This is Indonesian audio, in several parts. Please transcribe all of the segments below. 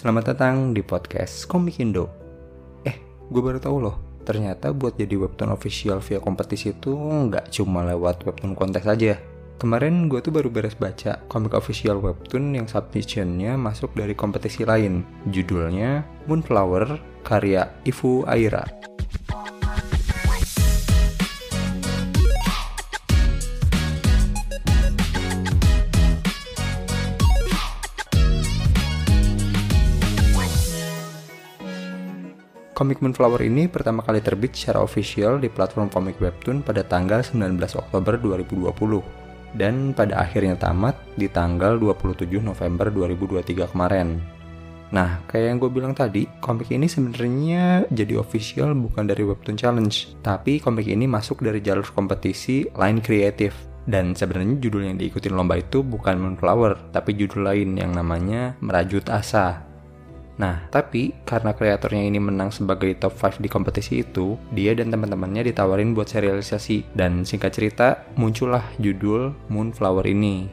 Selamat datang di podcast Komik Indo. Eh, gue baru tahu loh. Ternyata buat jadi webtoon official via kompetisi itu nggak cuma lewat webtoon kontes aja. Kemarin gue tuh baru beres baca komik official webtoon yang submissionnya masuk dari kompetisi lain. Judulnya Moonflower karya Ifu Aira. Komik Moonflower ini pertama kali terbit secara official di platform komik webtoon pada tanggal 19 Oktober 2020 dan pada akhirnya tamat di tanggal 27 November 2023 kemarin. Nah, kayak yang gue bilang tadi, komik ini sebenarnya jadi official bukan dari Webtoon Challenge, tapi komik ini masuk dari jalur kompetisi Line Creative. Dan sebenarnya judul yang diikutin lomba itu bukan Moonflower, tapi judul lain yang namanya Merajut Asa Nah, tapi karena kreatornya ini menang sebagai top 5 di kompetisi itu, dia dan teman-temannya ditawarin buat serialisasi dan singkat cerita muncullah judul Moonflower ini.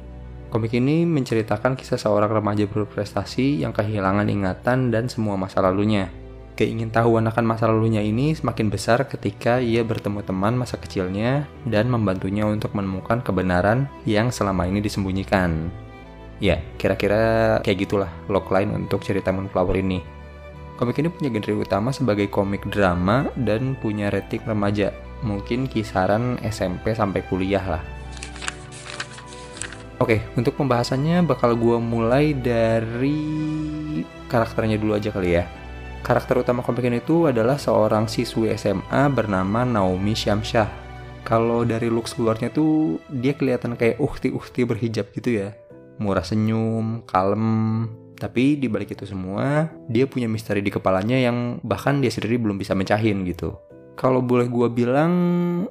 Komik ini menceritakan kisah seorang remaja berprestasi yang kehilangan ingatan dan semua masa lalunya. Keingintahuan akan masa lalunya ini semakin besar ketika ia bertemu teman masa kecilnya dan membantunya untuk menemukan kebenaran yang selama ini disembunyikan. Ya, kira-kira kayak gitulah logline untuk cerita Moonflower ini. Komik ini punya genre utama sebagai komik drama dan punya rating remaja, mungkin kisaran SMP sampai kuliah lah. Oke, untuk pembahasannya bakal gue mulai dari karakternya dulu aja kali ya. Karakter utama komik ini itu adalah seorang siswi SMA bernama Naomi Syamsyah. Kalau dari looks luarnya tuh dia kelihatan kayak uhti-uhti berhijab gitu ya murah senyum, kalem. Tapi di balik itu semua, dia punya misteri di kepalanya yang bahkan dia sendiri belum bisa mencahin gitu. Kalau boleh gue bilang,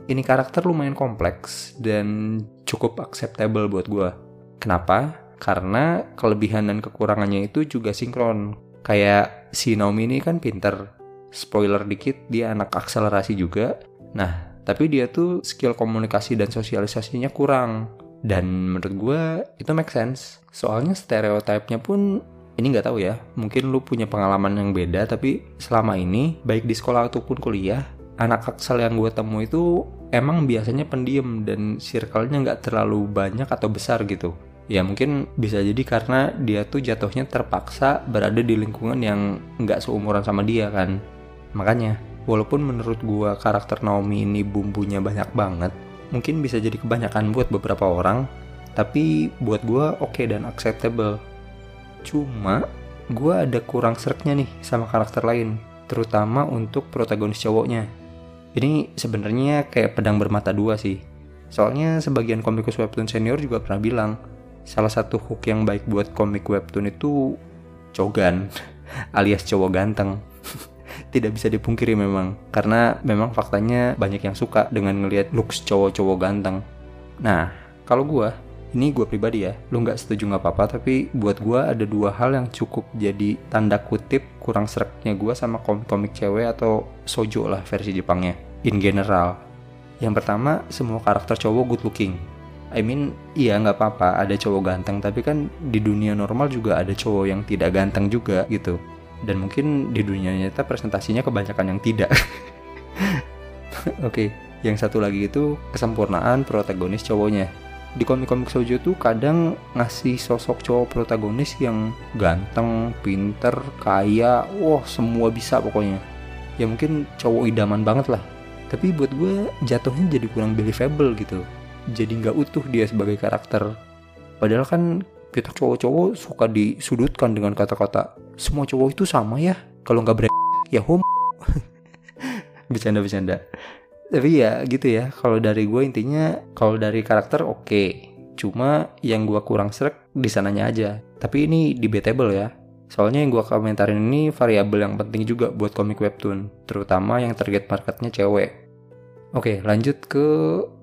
ini karakter lumayan kompleks dan cukup acceptable buat gue. Kenapa? Karena kelebihan dan kekurangannya itu juga sinkron. Kayak si Naomi ini kan pinter. Spoiler dikit, dia anak akselerasi juga. Nah, tapi dia tuh skill komunikasi dan sosialisasinya kurang dan menurut gue itu make sense. Soalnya stereotipnya pun ini nggak tahu ya. Mungkin lu punya pengalaman yang beda tapi selama ini baik di sekolah ataupun kuliah anak aksel yang gue temu itu emang biasanya pendiam dan circle-nya nggak terlalu banyak atau besar gitu. Ya mungkin bisa jadi karena dia tuh jatuhnya terpaksa berada di lingkungan yang nggak seumuran sama dia kan. Makanya, walaupun menurut gue karakter Naomi ini bumbunya banyak banget, mungkin bisa jadi kebanyakan buat beberapa orang, tapi buat gue oke okay dan acceptable. Cuma gue ada kurang sereknya nih sama karakter lain, terutama untuk protagonis cowoknya. Ini sebenarnya kayak pedang bermata dua sih. Soalnya sebagian komikus webtoon senior juga pernah bilang, salah satu hook yang baik buat komik webtoon itu cogan alias cowok ganteng tidak bisa dipungkiri memang karena memang faktanya banyak yang suka dengan ngelihat looks cowok-cowok ganteng. Nah, kalau gue ini gue pribadi ya, lu nggak setuju nggak apa-apa, tapi buat gue ada dua hal yang cukup jadi tanda kutip kurang sereknya gue sama komik-komik cewek atau sojo lah versi Jepangnya. In general, yang pertama semua karakter cowok good looking. I mean, iya nggak apa-apa ada cowok ganteng, tapi kan di dunia normal juga ada cowok yang tidak ganteng juga gitu dan mungkin di dunia nyata presentasinya kebanyakan yang tidak. Oke, okay. yang satu lagi itu kesempurnaan protagonis cowoknya. Di komik-komik shoujo tuh kadang ngasih sosok cowok protagonis yang ganteng, pinter, kaya, wah semua bisa pokoknya. Ya mungkin cowok idaman banget lah. Tapi buat gue jatuhnya jadi kurang believable gitu. Jadi nggak utuh dia sebagai karakter. Padahal kan kita cowok-cowok suka disudutkan dengan kata-kata semua cowok itu sama ya kalau nggak ber ya home bercanda-bercanda. Tapi ya gitu ya kalau dari gue intinya kalau dari karakter oke. Okay. cuma yang gue kurang serak di sananya aja. Tapi ini debatable ya. Soalnya yang gue komentarin ini variabel yang penting juga buat komik webtoon terutama yang target marketnya cewek. Oke lanjut ke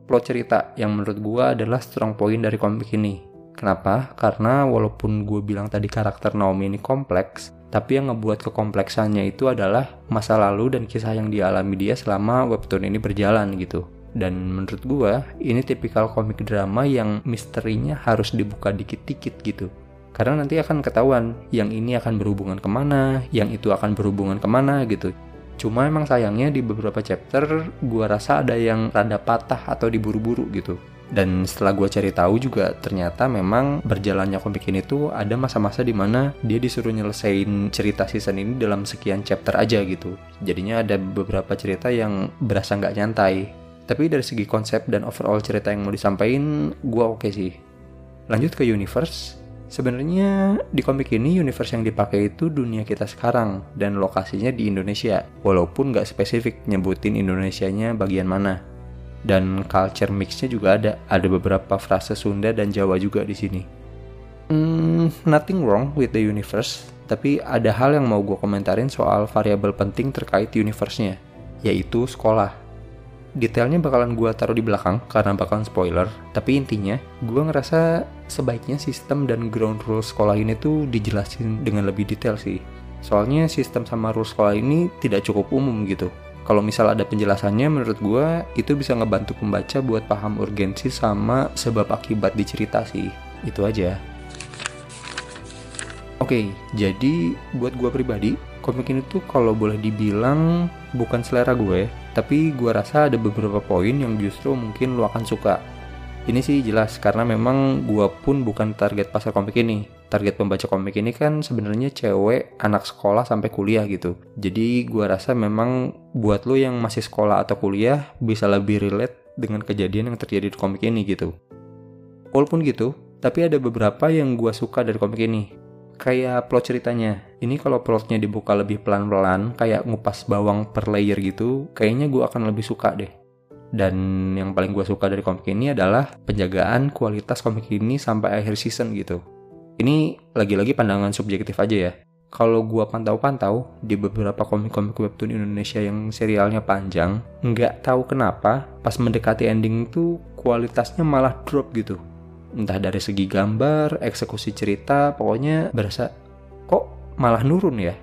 plot cerita yang menurut gue adalah strong point dari komik ini Kenapa? Karena walaupun gue bilang tadi karakter Naomi ini kompleks, tapi yang ngebuat kekompleksannya itu adalah masa lalu dan kisah yang dialami dia selama webtoon ini berjalan gitu. Dan menurut gue, ini tipikal komik drama yang misterinya harus dibuka dikit-dikit gitu. Karena nanti akan ketahuan yang ini akan berhubungan ke mana, yang itu akan berhubungan ke mana gitu. Cuma emang sayangnya di beberapa chapter gua rasa ada yang rada patah atau diburu-buru gitu. Dan setelah gue cari tahu juga ternyata memang berjalannya komik ini tuh ada masa-masa di mana dia disuruh nyelesain cerita season ini dalam sekian chapter aja gitu. Jadinya ada beberapa cerita yang berasa nggak nyantai. Tapi dari segi konsep dan overall cerita yang mau disampaikan, gue oke okay sih. Lanjut ke universe, Sebenarnya di komik ini universe yang dipakai itu dunia kita sekarang dan lokasinya di Indonesia, walaupun nggak spesifik nyebutin Indonesianya bagian mana. Dan culture mixnya juga ada, ada beberapa frase Sunda dan Jawa juga di sini. Hmm, nothing wrong with the universe, tapi ada hal yang mau gue komentarin soal variabel penting terkait universe-nya, yaitu sekolah detailnya bakalan gue taruh di belakang karena bakalan spoiler. Tapi intinya, gue ngerasa sebaiknya sistem dan ground rules sekolah ini tuh dijelasin dengan lebih detail sih. Soalnya sistem sama rules sekolah ini tidak cukup umum gitu. Kalau misal ada penjelasannya menurut gue itu bisa ngebantu pembaca buat paham urgensi sama sebab akibat di cerita sih. Itu aja. Oke, jadi buat gue pribadi, komik ini tuh kalau boleh dibilang bukan selera gue, tapi gue rasa ada beberapa poin yang justru mungkin lo akan suka. Ini sih jelas karena memang gue pun bukan target pasar komik ini. Target pembaca komik ini kan sebenarnya cewek, anak sekolah sampai kuliah gitu. Jadi gue rasa memang buat lo yang masih sekolah atau kuliah bisa lebih relate dengan kejadian yang terjadi di komik ini gitu. Walaupun gitu, tapi ada beberapa yang gue suka dari komik ini kayak plot ceritanya. Ini kalau plotnya dibuka lebih pelan-pelan, kayak ngupas bawang per layer gitu, kayaknya gue akan lebih suka deh. Dan yang paling gue suka dari komik ini adalah penjagaan kualitas komik ini sampai akhir season gitu. Ini lagi-lagi pandangan subjektif aja ya. Kalau gue pantau-pantau di beberapa komik-komik webtoon Indonesia yang serialnya panjang, nggak tahu kenapa pas mendekati ending tuh kualitasnya malah drop gitu entah dari segi gambar, eksekusi cerita, pokoknya berasa kok malah nurun ya.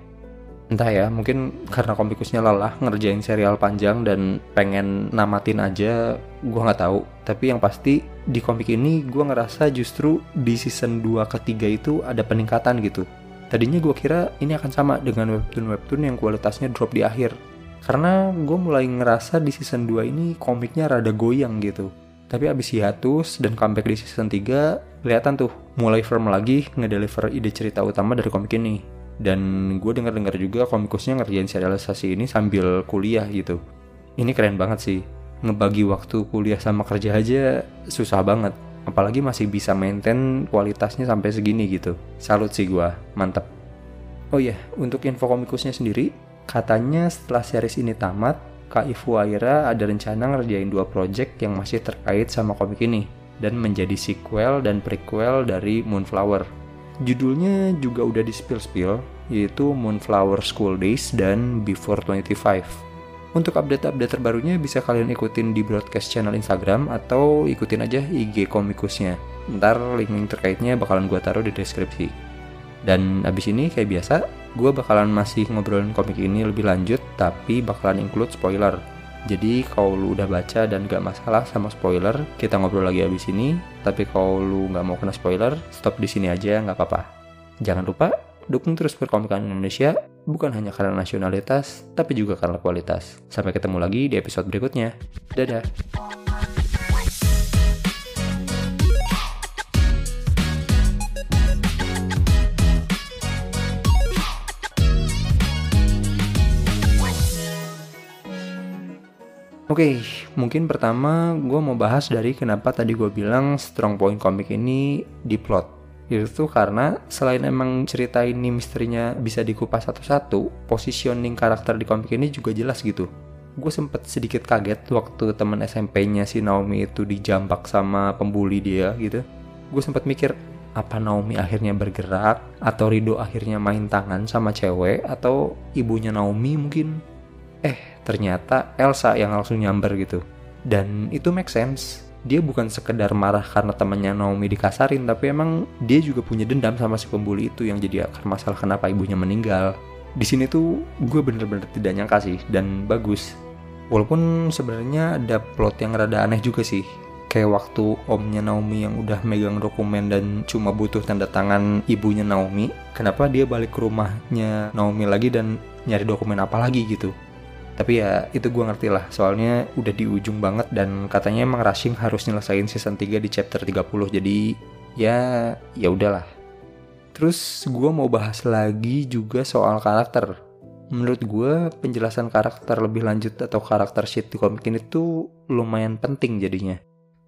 Entah ya, mungkin karena komikusnya lelah ngerjain serial panjang dan pengen namatin aja, gue nggak tahu. Tapi yang pasti di komik ini gue ngerasa justru di season 2 ketiga itu ada peningkatan gitu. Tadinya gue kira ini akan sama dengan webtoon-webtoon yang kualitasnya drop di akhir. Karena gue mulai ngerasa di season 2 ini komiknya rada goyang gitu tapi abis hiatus dan comeback di season 3, kelihatan tuh mulai firm lagi ngedeliver ide cerita utama dari komik ini. Dan gue denger-dengar juga komikusnya ngerjain serialisasi ini sambil kuliah gitu. Ini keren banget sih. Ngebagi waktu kuliah sama kerja aja susah banget. Apalagi masih bisa maintain kualitasnya sampai segini gitu. Salut sih gue, mantep. Oh iya, untuk info komikusnya sendiri, katanya setelah series ini tamat, Kak Ifu Aira ada rencana ngerjain dua project yang masih terkait sama komik ini dan menjadi sequel dan prequel dari Moonflower. Judulnya juga udah di spill-spill, yaitu Moonflower School Days dan Before 25. Untuk update-update terbarunya bisa kalian ikutin di broadcast channel Instagram atau ikutin aja IG komikusnya. Ntar link-link terkaitnya bakalan gue taruh di deskripsi. Dan abis ini kayak biasa, gue bakalan masih ngobrolin komik ini lebih lanjut tapi bakalan include spoiler jadi kalau lu udah baca dan gak masalah sama spoiler, kita ngobrol lagi abis ini. Tapi kalau lu gak mau kena spoiler, stop di sini aja nggak apa-apa. Jangan lupa dukung terus perkomikan Indonesia, bukan hanya karena nasionalitas, tapi juga karena kualitas. Sampai ketemu lagi di episode berikutnya. Dadah. Oke, okay, mungkin pertama gue mau bahas dari kenapa tadi gue bilang strong point komik ini di plot. Itu karena selain emang cerita ini misterinya bisa dikupas satu-satu, positioning karakter di komik ini juga jelas gitu. Gue sempet sedikit kaget waktu temen SMP-nya si Naomi itu dijambak sama pembuli dia gitu. Gue sempet mikir, apa Naomi akhirnya bergerak atau Rido akhirnya main tangan sama cewek atau ibunya Naomi mungkin eh ternyata Elsa yang langsung nyamber gitu. Dan itu make sense. Dia bukan sekedar marah karena temannya Naomi dikasarin, tapi emang dia juga punya dendam sama si pembuli itu yang jadi akar masalah kenapa ibunya meninggal. Di sini tuh gue bener-bener tidak nyangka sih dan bagus. Walaupun sebenarnya ada plot yang rada aneh juga sih. kayak waktu omnya Naomi yang udah megang dokumen dan cuma butuh tanda tangan ibunya Naomi kenapa dia balik ke rumahnya Naomi lagi dan nyari dokumen apa lagi gitu tapi ya itu gue ngerti lah. Soalnya udah di ujung banget dan katanya emang Rushing harus nyelesain season 3 di chapter 30 jadi ya ya udahlah. Terus gue mau bahas lagi juga soal karakter. Menurut gue penjelasan karakter lebih lanjut atau karakter sheet di komik ini tuh lumayan penting jadinya.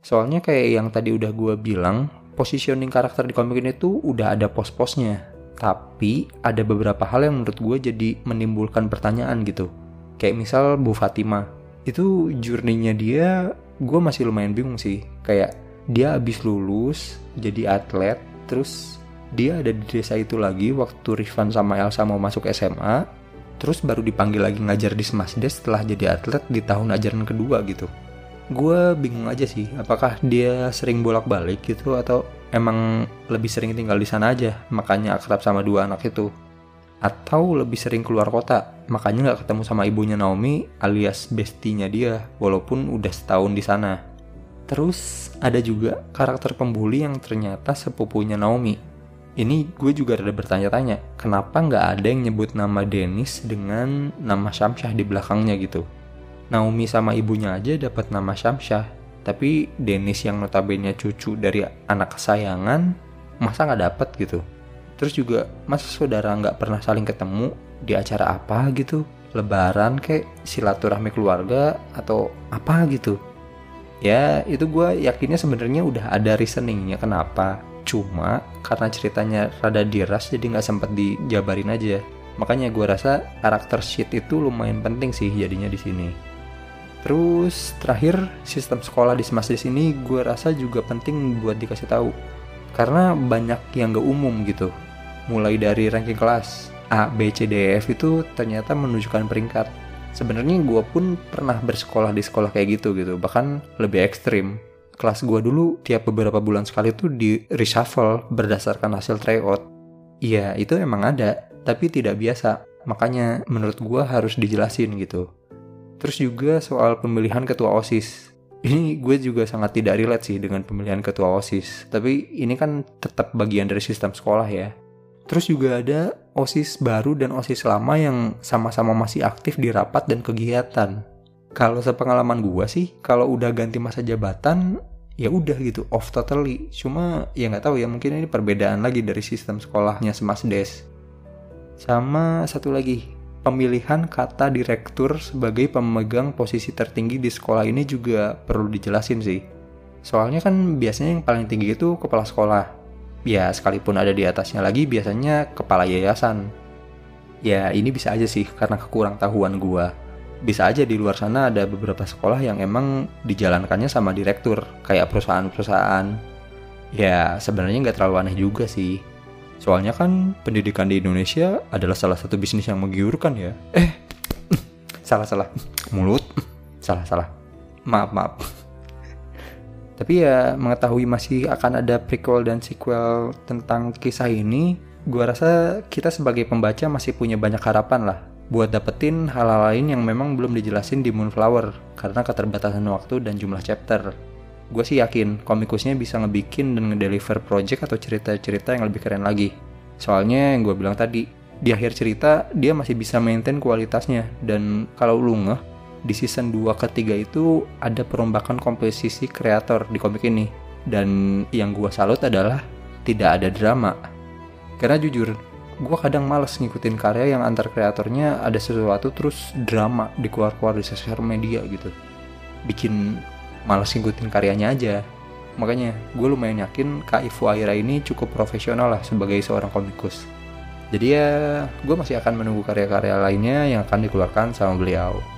Soalnya kayak yang tadi udah gue bilang, positioning karakter di komik ini tuh udah ada pos-posnya. Tapi ada beberapa hal yang menurut gue jadi menimbulkan pertanyaan gitu. Kayak misal Bu Fatima. Itu journey-nya dia gue masih lumayan bingung sih. Kayak dia abis lulus jadi atlet, terus dia ada di desa itu lagi waktu Rifan sama Elsa mau masuk SMA, terus baru dipanggil lagi ngajar di Smasdes setelah jadi atlet di tahun ajaran kedua gitu gue bingung aja sih apakah dia sering bolak-balik gitu atau emang lebih sering tinggal di sana aja makanya akrab sama dua anak itu atau lebih sering keluar kota. Makanya nggak ketemu sama ibunya Naomi alias bestinya dia walaupun udah setahun di sana. Terus ada juga karakter pembuli yang ternyata sepupunya Naomi. Ini gue juga ada bertanya-tanya kenapa nggak ada yang nyebut nama Dennis dengan nama Syamsyah di belakangnya gitu? Naomi sama ibunya aja dapat nama Syamsyah, tapi Dennis yang notabene cucu dari anak kesayangan masa nggak dapat gitu. Terus juga masa saudara nggak pernah saling ketemu di acara apa gitu, lebaran kayak silaturahmi keluarga atau apa gitu. Ya itu gue yakinnya sebenarnya udah ada reasoningnya kenapa. Cuma karena ceritanya rada diras jadi nggak sempat dijabarin aja. Makanya gue rasa karakter sheet itu lumayan penting sih jadinya di sini. Terus terakhir sistem sekolah di Smashdis ini gue rasa juga penting buat dikasih tahu karena banyak yang gak umum gitu. Mulai dari ranking kelas A, B, C, D, E, F itu ternyata menunjukkan peringkat. Sebenarnya gue pun pernah bersekolah di sekolah kayak gitu gitu, bahkan lebih ekstrim. Kelas gue dulu tiap beberapa bulan sekali tuh di reshuffle berdasarkan hasil tryout. Iya itu emang ada, tapi tidak biasa. Makanya menurut gue harus dijelasin gitu. Terus juga soal pemilihan ketua OSIS. Ini gue juga sangat tidak relate sih dengan pemilihan ketua OSIS. Tapi ini kan tetap bagian dari sistem sekolah ya. Terus juga ada OSIS baru dan OSIS lama yang sama-sama masih aktif di rapat dan kegiatan. Kalau sepengalaman gue sih, kalau udah ganti masa jabatan, ya udah gitu off totally. Cuma ya nggak tahu ya mungkin ini perbedaan lagi dari sistem sekolahnya Semasdes. Sama satu lagi, pemilihan kata direktur sebagai pemegang posisi tertinggi di sekolah ini juga perlu dijelasin sih. Soalnya kan biasanya yang paling tinggi itu kepala sekolah. Ya, sekalipun ada di atasnya lagi biasanya kepala yayasan. Ya, ini bisa aja sih karena kekurang tahuan gua. Bisa aja di luar sana ada beberapa sekolah yang emang dijalankannya sama direktur, kayak perusahaan-perusahaan. Ya, sebenarnya nggak terlalu aneh juga sih Soalnya kan pendidikan di Indonesia adalah salah satu bisnis yang menggiurkan ya. Eh, salah salah mulut, salah salah. Maaf maaf. Tapi ya mengetahui masih akan ada prequel dan sequel tentang kisah ini, gua rasa kita sebagai pembaca masih punya banyak harapan lah buat dapetin hal-hal lain yang memang belum dijelasin di Moonflower karena keterbatasan waktu dan jumlah chapter gue sih yakin komikusnya bisa ngebikin dan ngedeliver project atau cerita-cerita yang lebih keren lagi. Soalnya yang gue bilang tadi, di akhir cerita dia masih bisa maintain kualitasnya dan kalau lu ngeh di season 2 ketiga itu ada perombakan komposisi kreator di komik ini. Dan yang gue salut adalah tidak ada drama. Karena jujur gue kadang males ngikutin karya yang antar kreatornya ada sesuatu terus drama di keluar-keluar di sosial media gitu. Bikin malas ngikutin karyanya aja. Makanya gue lumayan yakin Kak Ifu Aira ini cukup profesional lah sebagai seorang komikus. Jadi ya gue masih akan menunggu karya-karya lainnya yang akan dikeluarkan sama beliau